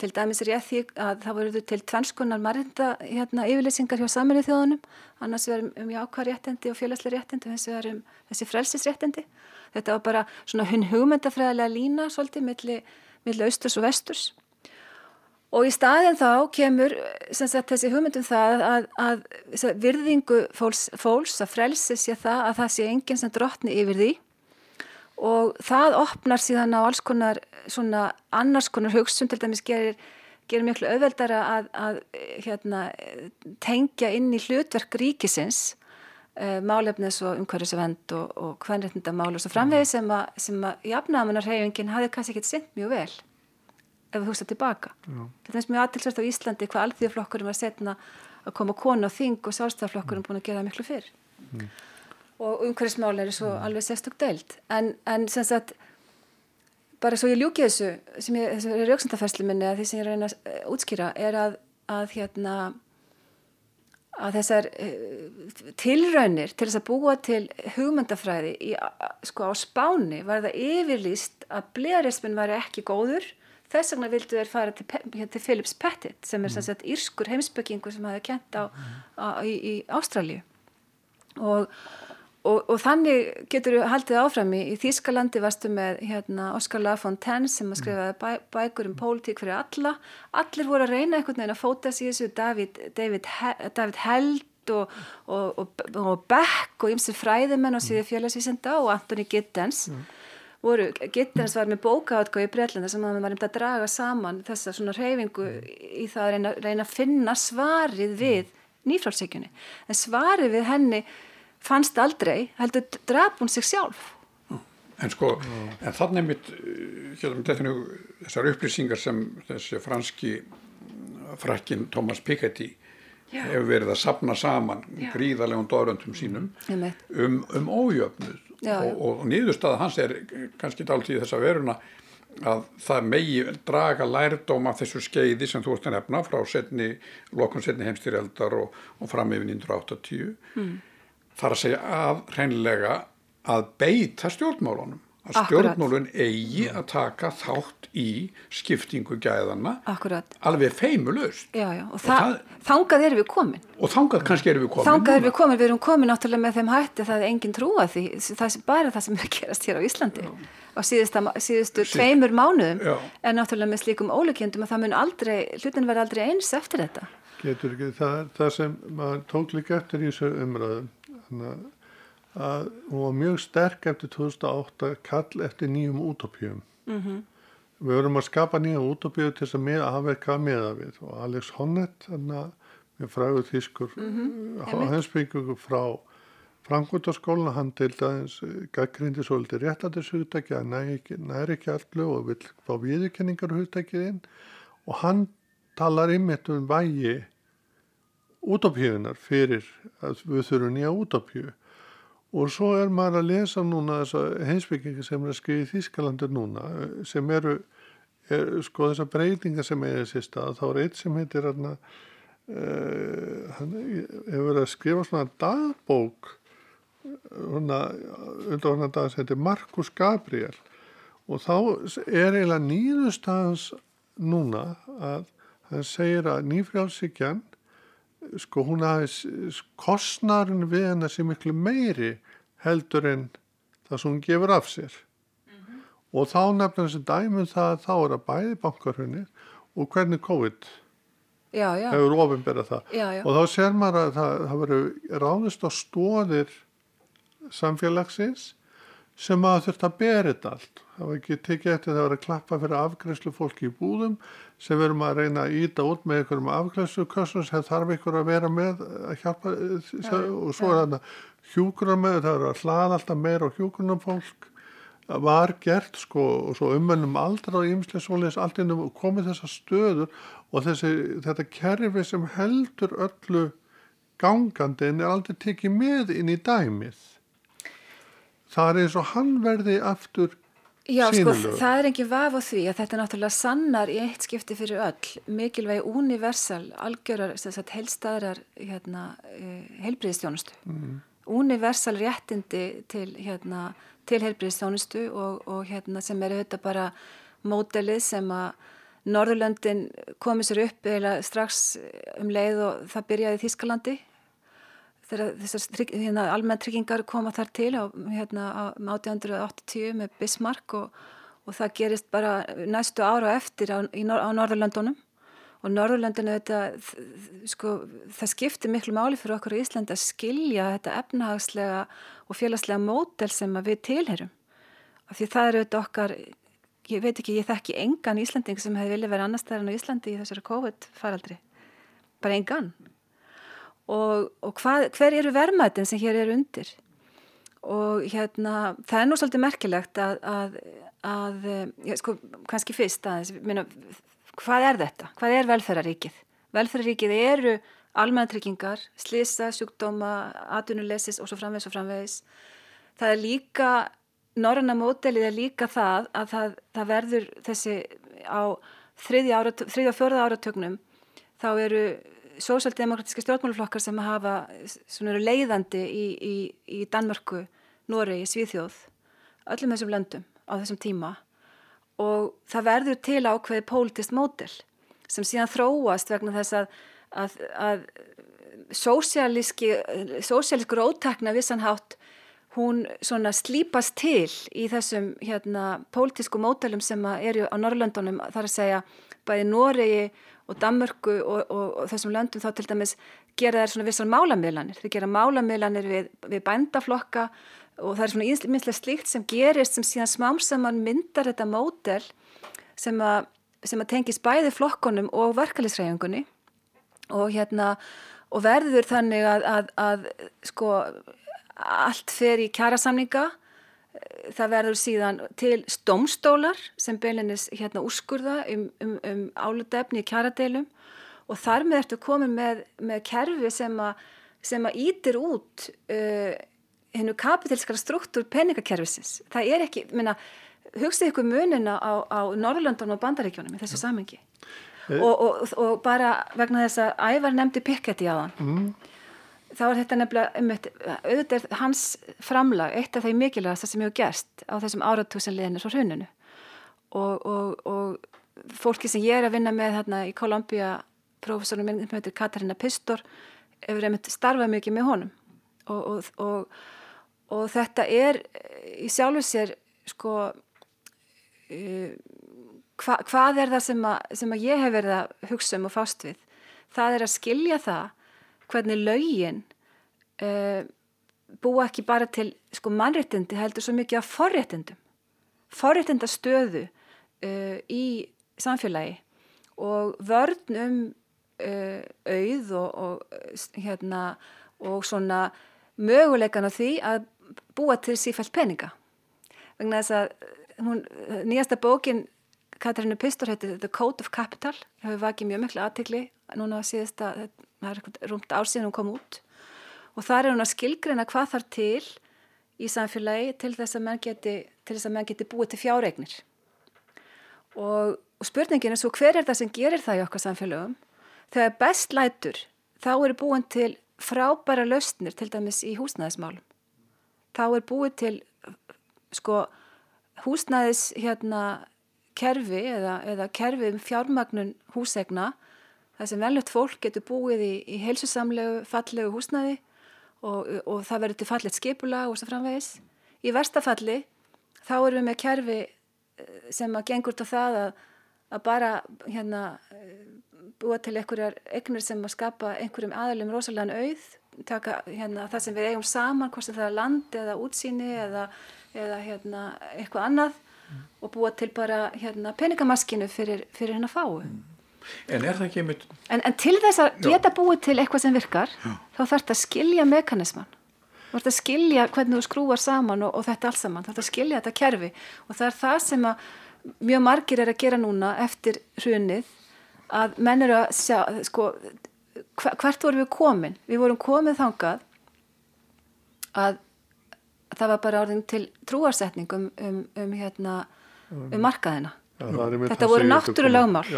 Til dæmis er ég því að það voru til tvennskonar marginda hérna, yfirleysingar hjá saminnið þjóðunum, annars verðum um jákvæð réttindi og félagslega réttindi og hins vegar um þessi frelsisréttindi. Þetta var bara svona hugmyndafræðilega lína svolítið milli, milli austurs og vesturs Og í staðin þá kemur sagt, þessi hugmyndum það að, að, að virðingu fólks, fólks að frelsi sé það að það sé enginn sem drottni yfir því. Og það opnar síðan á alls konar svona annars konar hugsun til dæmis gerir, gerir miklu auðveldara að, að hérna, tengja inn í hlutverk ríkisins uh, málefnis og umhverfisvend og, og hvernreitndamál og svo framvegið sem að, að jafnamanarhefingin hafði kannski ekkert sint mjög vel ef við hugsa tilbaka. Þetta er mjög aðtilsvært á Íslandi hvað alþjóðflokkurum var setna að koma konu á þing og sjálfstæðarflokkurum búin að gera miklu fyrr. Mm. Og umhverfismál er svo mm. alveg sérstök deilt. En, en sem sagt, bara svo ég ljúki þessu, sem ég, þessu er rauksendafærslu minni að því sem ég reyna að uh, útskýra er að, að hérna að þessar uh, tilraunir til þess að búa til hugmyndafræði í, sko á spáni var það yfirlýst að blegarismin var ekki góður þess vegna vildu þeir fara til, til Philips Pettit sem er mm. sagt, írskur heimsbyggingur sem hafi kent á, á, í, í Ástralju og, og, og þannig getur við haldið áfram í, í Þýskalandi varstu með hérna, Oskar Lafontaine sem að skrifaði bæ, bækur um pólitík fyrir alla. Allir voru að reyna einhvern veginn að fóta sig þessu David, David, David Held og, og Beck og ymsir fræðimenn og síði fjölasvísenda og Anthony Giddens. Mm voru, Gittens var með bókaátkvæði í Breitlanda sem hann var um að draga saman þessa svona reyfingu í það að reyna, reyna að finna svarið við nýfrálsíkjunni. En svarið við henni fannst aldrei, heldur draf hún sig sjálf. En sko, en þannig mitt, hérna, þessar upplýsingar sem þessi franski frakkin Thomas Piketty Já. hefur verið að sapna saman gríðalegum dóröndum sínum um, um ójöfnuð já, og, og nýðustað hans er kannski dalt í þessa veruna að það megi draga lærdóm af þessu skeiði sem þú ert að nefna frá setni, lokun setni heimstýrjaldar og, og fram yfir 1980 mm. þar að segja að hreinlega að beita stjórnmálunum að stjórnmálun eigi að taka þátt í skiptingu gæðana Akkurat. alveg feimulust já, já. og, og það, þangað erum við komin og þangað kannski erum við komin þangað erum við komin, við erum komin náttúrulega með þeim hætti það er engin trúa því það er bara það sem er gerast hér á Íslandi já. og síðustu, síðustu tveimur mánuðum er náttúrulega með slíkum ólukjöndum að það mun aldrei, hlutin verði aldrei eins eftir þetta Getur ekki, það, það sem maður tók líka eftir í þessu umræðum þannig að hún var mjög sterk eftir 2008 kall eftir nýjum útópjum mm -hmm. við vorum að skapa nýja útópju til þess að með aðverka meða við. Og Alex Honnett með frægur þýskur mm -hmm. hansbyggjum frá Frankfurtarskólinu, hann til dæðins gaggrindi svolítið réttandishugtæki að næri ekki allu og vil fá viðurkenningar hugtækiðinn og hann talar ymmit um vægi útópjöfunar fyrir að við þurfum nýja útópju Og svo er maður að lesa núna þessa heimsbyggingi sem er að skriða í Þískalandur núna sem eru, er, sko þessa breytinga sem er þessi stað, þá er eitt sem heitir hérna, uh, hann hefur verið að skrifa svona dagbók, svona, undan hann dag sem heitir Markus Gabriel. Og þá er eiginlega nýðustafans núna að hann segir að nýfrjálfsíkjan sko hún hafi kostnarinn við hennar sem miklu meiri heldur en það sem hún gefur af sér mm -hmm. og þá nefnir þessi dæmum það að þá er að bæði bankarhunni og hvernig COVID já, já. hefur ofinberað það já, og þá ser maður að það, það verður ráðist á stóðir samfélagsins sem að þurft að bera þetta allt. Það var ekki tekið eftir það að vera að klappa fyrir afgræslu fólki í búðum sem verum að reyna að íta út með einhverjum afgræslu kössum sem þarf einhver að vera með að hjálpa ja, og svo er þarna hjúkunar með það er að hlaða alltaf meira á hjúkunar fólk var gert sko og svo umönnum aldra á ímsleisvóliðis allt innum komið þessa stöður og þessi, þetta kerfi sem heldur öllu gangandi en er aldrei tekið með inn í dæmið það er eins og hann verði aftur Já, sko, það er ekki vaf á því að þetta er náttúrulega sannar í eitt skipti fyrir öll, mikilvægi universal, algjörar, helstaðrar hérna, eh, heilbríðistjónustu. Mm. Universal réttindi til, hérna, til heilbríðistjónustu og, og hérna, sem eru þetta bara mótelið sem að Norðurlöndin komið sér upp eða strax um leið og það byrjaði Þískalandi þegar þessar hérna, almenn tryggingar koma þar til á, hérna, á 1880 með Bismarck og, og það gerist bara næstu ára eftir á, á Norðurlandunum og Norðurlandinu þetta, sko, það skiptir miklu máli fyrir okkur í Íslandi að skilja þetta efnahagslega og félagslega mótel sem við tilherum af því það eru þetta okkar ég veit ekki, ég þekki engan Íslanding sem hefði viljað vera annar stæðan á Íslandi í þessari COVID faraldri bara engan og, og hvað, hver eru vermaðin sem hér eru undir og hérna það er nú svolítið merkilegt að, að, að ja, sko, kannski fyrst aðeins, minna, hvað er þetta? Hvað er velferðaríkið? Velferðaríkið eru almantryggingar, slisa, sjúkdóma, atvinnulesis og svo framvegs og framvegs. Það er líka, norranna mótelið er líka það að það, það verður þessi á þriðja og fjóraða áratögnum þá eru sósaldemokratiska stjórnmáluflokkar sem hafa leiðandi í, í, í Danmörku, Noregi, Svíþjóð öllum þessum löndum á þessum tíma. Og það verður til ákveði pólitist mótel sem síðan þróast vegna þess að, að, að sósialísku róttakna vissanhátt hún slípast til í þessum hérna pólitísku mótelum sem eru á Norrlöndunum þar að segja bæði Noregi og Danmörku og, og, og þessum löndum þá til dæmis gera þær svona vissar málamiðlanir. Þeir gera málamiðlanir við, við bændaflokka og það er svona ínslega slíkt sem gerist sem síðan smám saman myndar þetta mótel sem að, að tengis bæði flokkonum og verkefliðsræðingunni og hérna og verður þannig að, að, að sko allt fer í kjærasamninga það verður síðan til stómstólar sem beilinnis hérna úrskurða um, um, um álutefni í kjaradeilum og þar með ertu komið með, með kerfi sem að sem að ítir út uh, hennu kapitilskara struktúr peningakerfisins. Það er ekki, minna, hugsið ykkur munina á, á Norrlöndun og Bandaríkjónum í þessu samengi. E og, og, og bara vegna þess að ævar nefndi Piketty á hann. Mm þá er þetta nefnilega um auðvitað hans framlag, eitt af þeim mikilvægast sem hefur gerst á þessum áratúsanleginir frá hruninu og, og, og fólki sem ég er að vinna með hérna í Kolumbia profesorinn minn sem heitir Katarina Pistor hefur einmitt starfað mikið með honum. Og, og þetta er í sjálfu sér sko uh, hva, hvað er það sem að, sem að ég hef verið að hugsa um og fást við? Það er að skilja það hvernig laugin uh, eh, búa ekki bara til sko mannréttindi heldur svo mikið af forréttindum forréttindastöðu uh, í samfélagi. Og vörn um uh, auð og, og hérna og svona möguleikan á því að búa til sífælt peninga. Vegna þess að hún, nýjasta bókin Katarina Pistor heiti The Code of Capital. Hefur vakið mjög miklu aðtegli núna síðasta, það er rúmt ár síðan hún kom út. Og þar er hún að skilgreina hvað þarf til í samfélagi til þess að menn geti, geti búið til fjáreignir. Og, og spurningin er svo hver er það sem gerir það í okkar samfélagum þegar best lætur þá eru búin til frábæra lausnir til dæmis í húsnæðismálum. Þá er búið til sko húsnæðis hérna kerfi eða, eða kerfi um fjármagnun húsegna þar sem veljögt fólk getur búið í, í heilsusamlegu, fallegu húsnaði og, og það verður til fallet skipula og svo framvegis. Í verstafalli þá erum við með kerfi eh, sem að gengur til það að, að bara hérna, búa til einhverjar eignir sem að skapa einhverjum aðalum rosalega auð, taka hérna, það sem við eigum saman, hvort sem það er land eða útsýni eða, eða hérna, eitthvað annað og búa til bara hérna, peningamaskinu fyrir, fyrir henn að fáu. Mm. En er það ekki einmitt... En, en til þess að geta búið til eitthvað sem virkar, Já. þá þarf þetta að skilja mekanisman. Þú þarf að skilja hvernig þú skrúar saman og, og þetta alls saman. Þú þarf að skilja þetta kerfi og það er það sem að mjög margir er að gera núna eftir hrunið að menn eru að sjá, sko, hvert vorum við komin? Við vorum komið þangað að það var bara orðin til trúarsetning um, um, hérna, um markaðina. Ja, þetta voru náttúrulögmál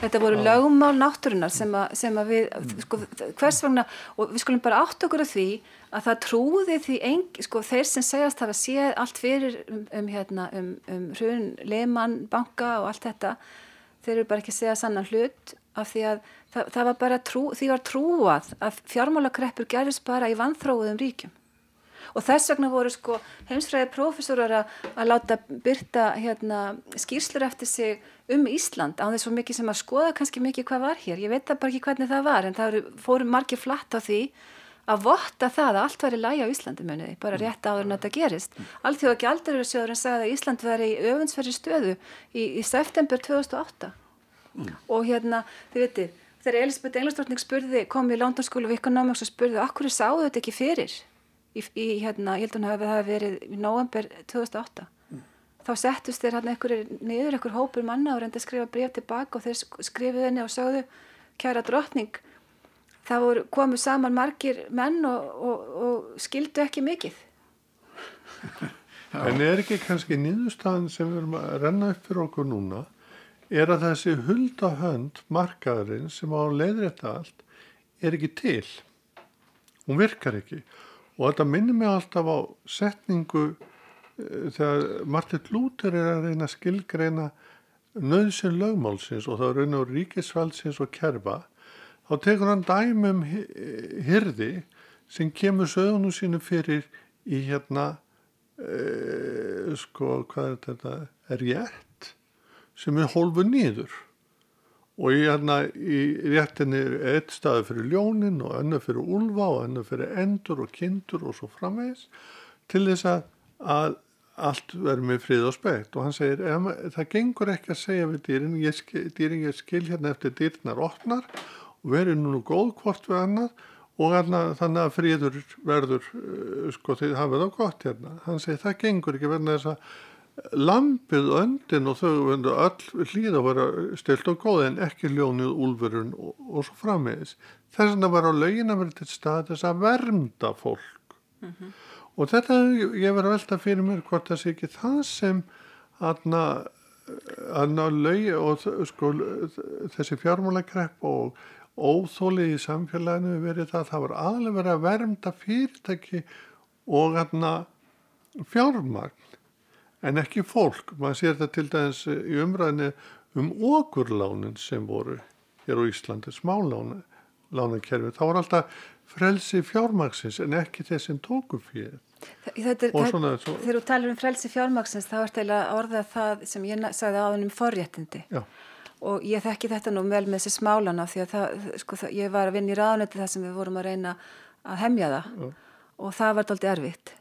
þetta voru ja. lögmál náttúrunar sem að, sem að við mm. sko, hvers vegna, og við skulum bara átt okkur af því að það trúði því ein, sko, þeir sem segjast hafa séð allt fyrir um, um hérna, um, um hrun, leman, banka og allt þetta þeir eru bara ekki að segja sannan hlut af því að það, það var bara trú, því var trúað að fjármálakreppur gerðist bara í vanþróðum ríkjum og þess vegna voru sko heimsfræði profesorar að láta byrta hérna, skýrslur eftir sig um Ísland á þess svo mikið sem að skoða kannski mikið hvað var hér, ég veit bara ekki hvernig það var en það fóru margir flatt á því að votta það að allt væri lægi á Íslandi muniði, bara mm. rétt áður en þetta gerist. Allt því að ekki aldrei eru sjóður en sagði að Ísland væri í öfunnsverði stöðu í, í september 2008 mm. og hérna, þið veitir þegar Elisabeth Englandsdóttning spurði, kom í London School of Economics og spurði, okkur sáðu þetta ekki fyrir í, í hérna, ég held að það hefði verið í november 2008 mm. þá settust þeir hérna einhverjir niður, einhver hópur manna og reyndi að skrifa breyf tilbaka og þeir skrifuði henni og sáðu kæra drottning það voru komið saman margir menn og, og, og skildu ekki mikið. En er ekki kannski nýðustafan sem við erum að renna upp fyrir okkur núna er að þessi huldahönd markaðurinn sem á leiðrætta allt er ekki til? Hún virkar ekki og þetta minnir mig alltaf á setningu uh, þegar Martin Luther er að reyna að skilgreina nöðsinn lögmálsins og það er raun og ríkisvaldsins og kerfa þá tekur hann dæmum hirði sem kemur sögunu sínu fyrir í hérna uh, sko hvað er þetta? Er rétt sem er hólfu nýður og í, hérna, í réttinni er eitt staði fyrir ljónin og önnu fyrir úlfa og önnu fyrir endur og kindur og svo framvegis til þess að, allt verður með frið og spekt. Og hann segir það gengur ekki að segja við dýrin ég skil, dýrin ég skil hérna eftir dýrnar opnar og verður nú góð hvort við annar og hérna, þannig að fríður verður uh, sko þið hafið á gott hérna. Hann segir það gengur ekki verðin þess að lampið öndin og þau verður öll hlýða að vera stilt og góð en ekki ljónið úlfurinn og, og svo frammeðis þess að það var á laugin að vera til stað þess að vernda fólk. Mm -hmm. og þetta ég verður velta fyrir mér hvort það sé ekki það sem aðna aðna laug og sko þessi fjármálagrepp og óþólið í samfélaginu verið það að það var aðlega verið að vernda fyrirtæki og aðna fjármagn en ekki fólk. Man sér þetta til dæmis í umræðinu um okurlánin sem voru hér á Íslandi, smálánakerfi. Það voru alltaf frelsi fjármaksins en ekki þeir sem tóku fyrir. Þetta, svona, svo... Þegar þú talir um frelsi fjármaksins þá ert eiginlega orðað það sem ég sagði á hennum forréttindi. Já. Og ég þekki þetta nú vel með þessi smálana því að það, sko, það, ég var að vinna í ráðnöndi þar sem við vorum að reyna að hemja það Já. og það var doldið erfitt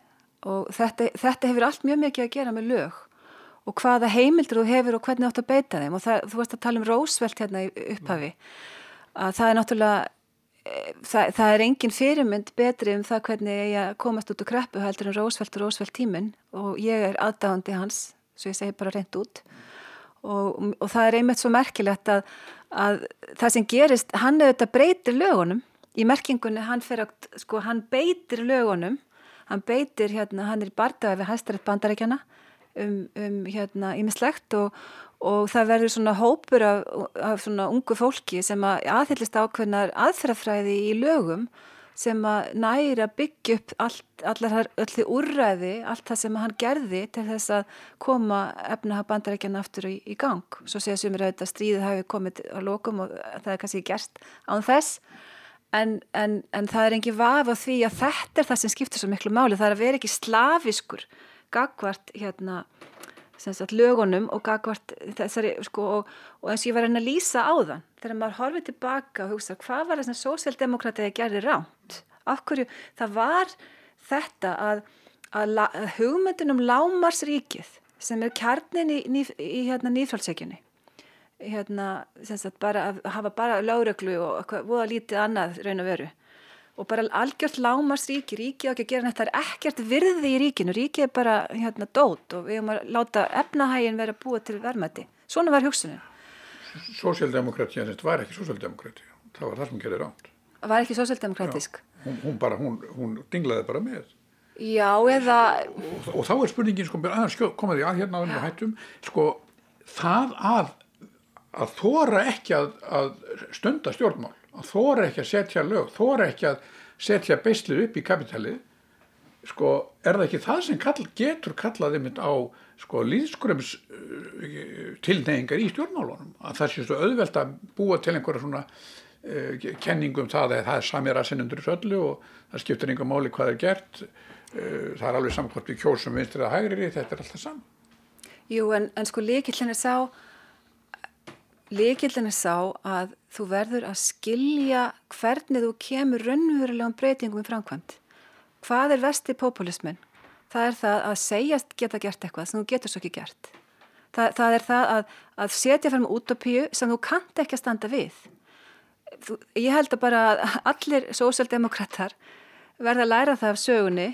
og þetta, þetta hefur allt mjög mikið að gera með lög og hvaða heimildur þú hefur og hvernig þú átt að beita þeim. Og það, þú veist að tala um rósvelt hérna í upphafi að það er náttúrulega e, það, það er engin fyrirmynd betri um það hvernig ég komast út úr kreppu heldur en rósvelt og rósvelt tímin og ég er aðdáðandi hans svo ég segi bara reynd út. Og, og það er einmitt svo merkilegt að, að það sem gerist hann auðvitað breytir lögunum. Í merkingunni hann, að, sko, hann beitir lögunum hann beitir hérna, hann er í bardaði við hæstarætt bandarækjana um, um hérna ímislegt og, og það verður svona hópur af, af svona ungu fólki sem að aðhyllist ákveðnar aðferðafræði í lögum sem að næra byggja upp allar öllu úrræði, allt það sem hann gerði til þess að koma efnaha bandarækjana aftur í, í gang. Svo séu sem er auðvitað stríðið hafi komið á lokum og það er kannski gerst án þess en, en, en það er engi vaf á því að þetta er það sem skiptir svo miklu máli. Það er að vera ekki slafiskur gagvart hérna sagt, lögunum og gagvart þessari sko, og, og eins og ég var að lýsa á þann þegar maður horfið tilbaka og hugsa hvað var þess að sósjaldemokratið gerði ránt hverju það var þetta að, að, að hugmyndunum lámarsríkið sem er kjarnin í, í, í hérna, nýðfjálfsækjunni hérna, bara að hafa bara láreglu og voða lítið annað raun og veru. Og bara algjört lámast ríki, ríki á ekki að gera þetta er ekkert virði í ríkinu, ríki er bara hérna dót og við höfum að láta efnahægin vera búið til verðmætti svona var hugsunin. Sósjaldemokrati, þetta var ekki sósjaldemokrati það var það sem gerir ánd Það var ekki sósjaldemokratisk hún, hún bara, hún, hún dinglaði bara með. Já, eða og, og þá er spurningin, sko, aðeins komaði að hérna á ennum hættum, sko það að að þóra ekki að, að stunda stjórnmál, að þóra ekki að setja lög, þóra ekki að setja beislið upp í kapitalið, sko, er það ekki það sem kall, getur kallaði mynd á sko, líðskröms uh, tilneyingar í stjórnmálunum, að það sé svo auðvelt að búa til einhverja svona uh, kenningum það að það er samir að sinnundur í söllu og það skiptir einhver máli hvað er gert, uh, það er alveg samkvæmt við kjósum vinstrið að hægri, þetta er alltaf saman. Jú, en, en sko líkillin er sá Líkildin er sá að þú verður að skilja hvernig þú kemur raunverulegum breytingum í framkvæmt. Hvað er vesti populismin? Það er það að segjast geta gert eitthvað sem þú getur svo ekki gert. Það, það er það að, að setja fram útopíu sem þú kannt ekki að standa við. ég held að bara allir sósaldemokrater verða að læra það af sögunni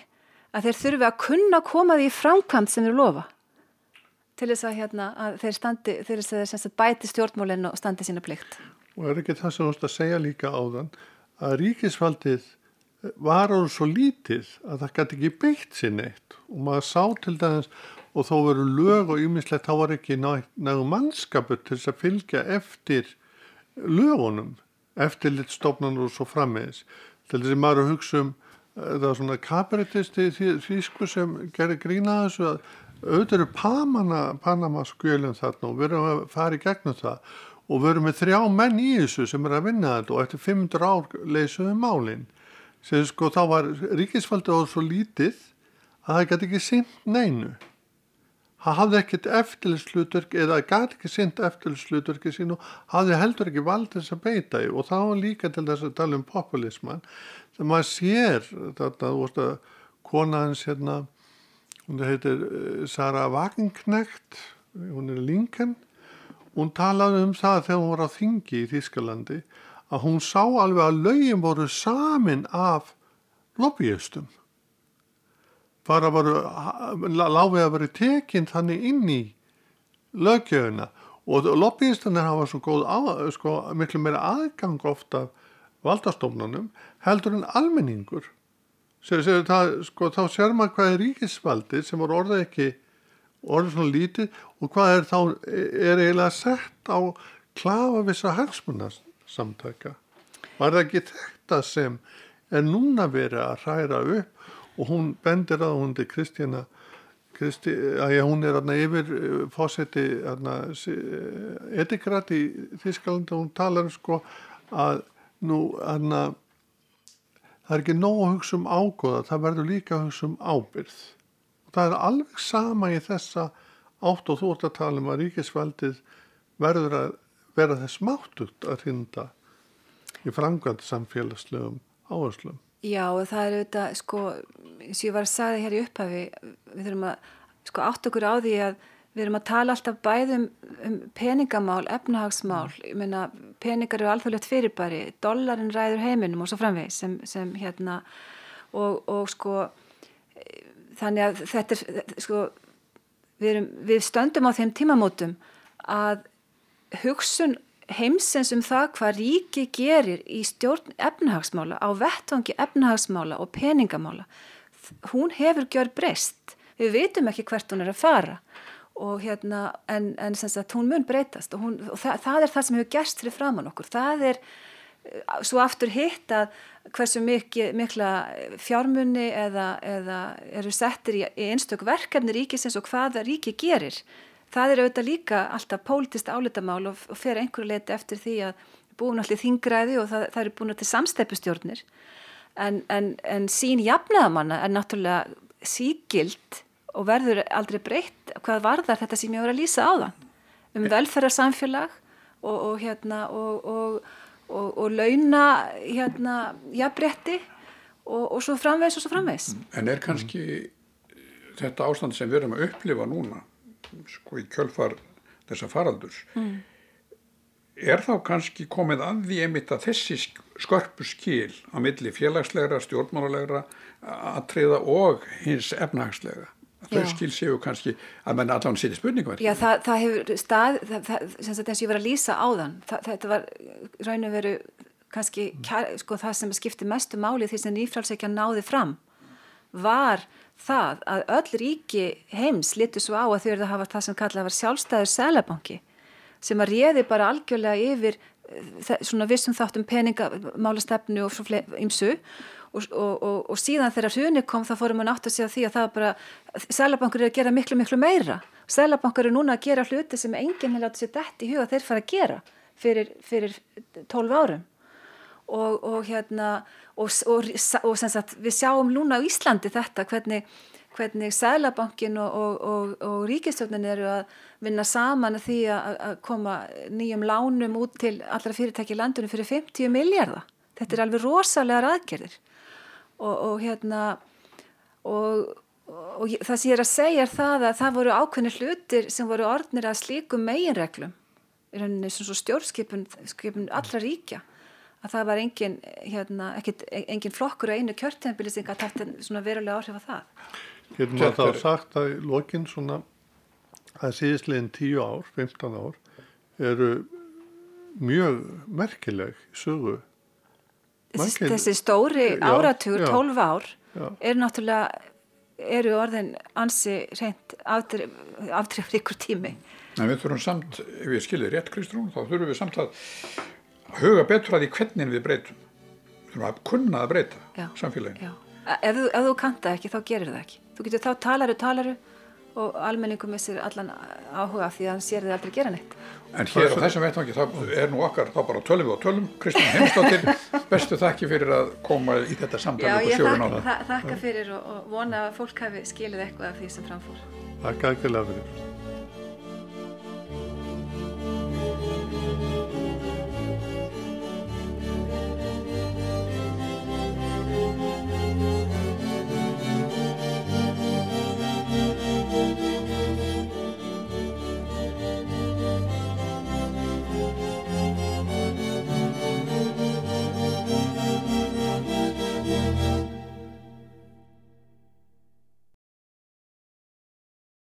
að þeir þurfi að kunna koma því framkvæmt sem þeir lofa til þess að, hérna, að þeir, standi, þeir, þeir bæti stjórnmólinn og standi sína plikt. Og er ekki það sem þú ætti að segja líka á þann að ríkisfaldið var áður svo lítið að það gæti ekki beitt sér neitt og maður sá til dæmis og þó veru lög og ymmislegt þá var ekki nægu mannskapur til þess að fylgja eftir lögunum eftir litt stofnanur og svo frammeðis til þess að maður hugsa um eh, það var svona kabaretisti þýsku sem gerir grína þessu að auðvitað eru Panama, Panama skjölinn þarna og við erum að fara í gegnum það. Og við erum með þrjá menn í þessu sem er að vinna þetta og eftir 500 ár leysuðu málinn sem sko þá var ríkisfaldið á svo lítið að það gæti ekki sinn neinu. Það hafði ekkert eftirlitsluturk eða gæti ekki sinn eftirlitsluturki sín og hafði heldur ekki vald þess að beita í og þá líka til þess að tala um populisman sem maður sér þetta, þú veist að konaðins hérna hún heitir eh, Sara Wagenknecht. Hún er Lincoln. Hún talaði um það þegar hún var á þingi í Þískalandi að hún sá alveg að lögin voru samin af lobbyistum. Bara voru láfið að vera tekinn þannig inn í lögjöfuna og lobbyistunir hafa svo góð á, sko, miklu meira aðgang ofta valdastofnunum heldur en almenningur Sér, sér, það, sko, þá sér maður hvað er ríkisvaldi sem voru orðið ekki orðið svona lítið og hvað er þá er eiginlega sett á klafa vissa hagsmunarsamtaka var það ekki þetta sem er núna verið að hræra upp? Og hún bendir að hún er Kristjana Kristi, að hún er aðna yfir eh, fósetti etikrat í Þísklandi og hún talar um sko að nú aðna það er ekki nóg að hugsa um ágóða, það verður líka að hugsa um ábyrð. Og það er alveg sama í þessa átt og þú ert að tala um að ríkisveldið verður að vera þess máttugt að hrinda í framkvæmt samfélagslegum áherslum. Já það er auðvitað, sko, eins og ég var að sagða hér í upphafi, við þurfum að sko, átt okkur á því að við erum að tala alltaf bæðum um peningamál, efnahagsmál, ég meina peningar eru alþjóðlegt fyrirbæri, dollarin ræður heiminum og svo framvegis sem, sem hérna. Og, og sko þannig að þetta er sko við, erum, við stöndum á þeim tímamótum að hugsun heimsens um það hvað ríki gerir í stjórn efnahagsmála á vettvangi efnahagsmála og peningamála hún hefur gjör breyst við veitum ekki hvert hún er að fara og hérna en, en sagt hún mun breytast og, hún, og það, það er það sem hefur gerst fyrir framann okkur, það er eh, svo aftur hitt að hversu mikil, mikla fjármunni eða, eða eru settir í, í einstaklega verkefni ríkisins og hvaða ríki gerir. Það er auðvitað líka alltaf pólitist álitamál og, og fer einhverju leiti eftir því að búin allir þingræði og það, það eru búin til samsteipustjórnir en, en, en sín jafnaðamanna er náttúrulega sígild og verður aldrei breytt hvað varðar þetta sem ég voru að lýsa á þann um velferðarsamfélag og, og hérna og, og, og launa hérna jafnbretti og svo framvegs og svo framvegs En er kannski þetta ástand sem við erum að upplifa núna sko í kjölfar þessa faraldurs mm. er þá kannski komið að því einmitt að þessi skörpu skil á milli félagslegra, stjórnmálulegra atriða og hins efnahagslega þau skil séu kannski að menna allan sýti spurningverk Já, það, það hefur stað það, það, sem sagt eins og ég var að lýsa á þann þetta var raun og veru kannski kjær, sko, það sem skipti mestu máli því sem nýfrálsækja náði fram var það að öll ríki heims litur svo á að þau eru að hafa það sem kallað var sjálfstæður selabanki sem að réði bara algjörlega yfir eh, svona vissum þáttum peningamálastefnu og svo ímsu og, og, og síðan þegar hruni kom þá fórum við nátt að segja því að það bara Sælabankur er að gera miklu miklu meira Sælabankur er núna að gera hluti sem enginn hefði látið sér dætt í huga þeir fara að gera fyrir, fyrir 12 árum og, og hérna og sagt, við sjáum núna á Íslandi þetta hvernig hvernig Sælabankin og, og, og, og ríkistjónin eru að vinna saman að því að, að koma nýjum lánum út til allra fyrirtæki landunum fyrir 50 miljardar. Þetta er alveg rosalega aðgerðir og, og hérna og, og það sem ég er að segja er það að það voru ákveðni hlutir sem voru orðnir að slíkum meginreglum í rauninni sem svo stjórnskipun allra ríkja að það var engin, hérna, ekkit, engin flokkur á einu sem gæti haft svona verulega áhrif á það. Getur maður þá sagt að í lokin svona að síðislegin 10 ár, 15 ár eru mjög merkileg sögu. Þessi, þessi stóri áratugur, 12 ár, já. er náttúrulega eru orðin ansi reynd aftrefri ykkur tími. En við þurfum samt, ef ég skilir rétt Kristrún, þá þurfum við samt að huga betur að því hvernig við breytum. Við þurfum að kunna að breyta samfélaginu. Ef þú, ef þú kanta ekki, þá gerir það ekki. Þú getur þá talaru, talaru og almenningum missir allan áhuga því að hann sér þið aldrei gera neitt. En hér á þessum vettvangi, það er nú okkar, þá bara tölum við og tölum. Kristján Heimstóttir, bestu þakki fyrir að koma í þetta samtali Já, ég þakka, þakka fyrir og, og vona að fólk hafi skilið eitthvað af því sem framfór. Þakka ekki lega fyrir.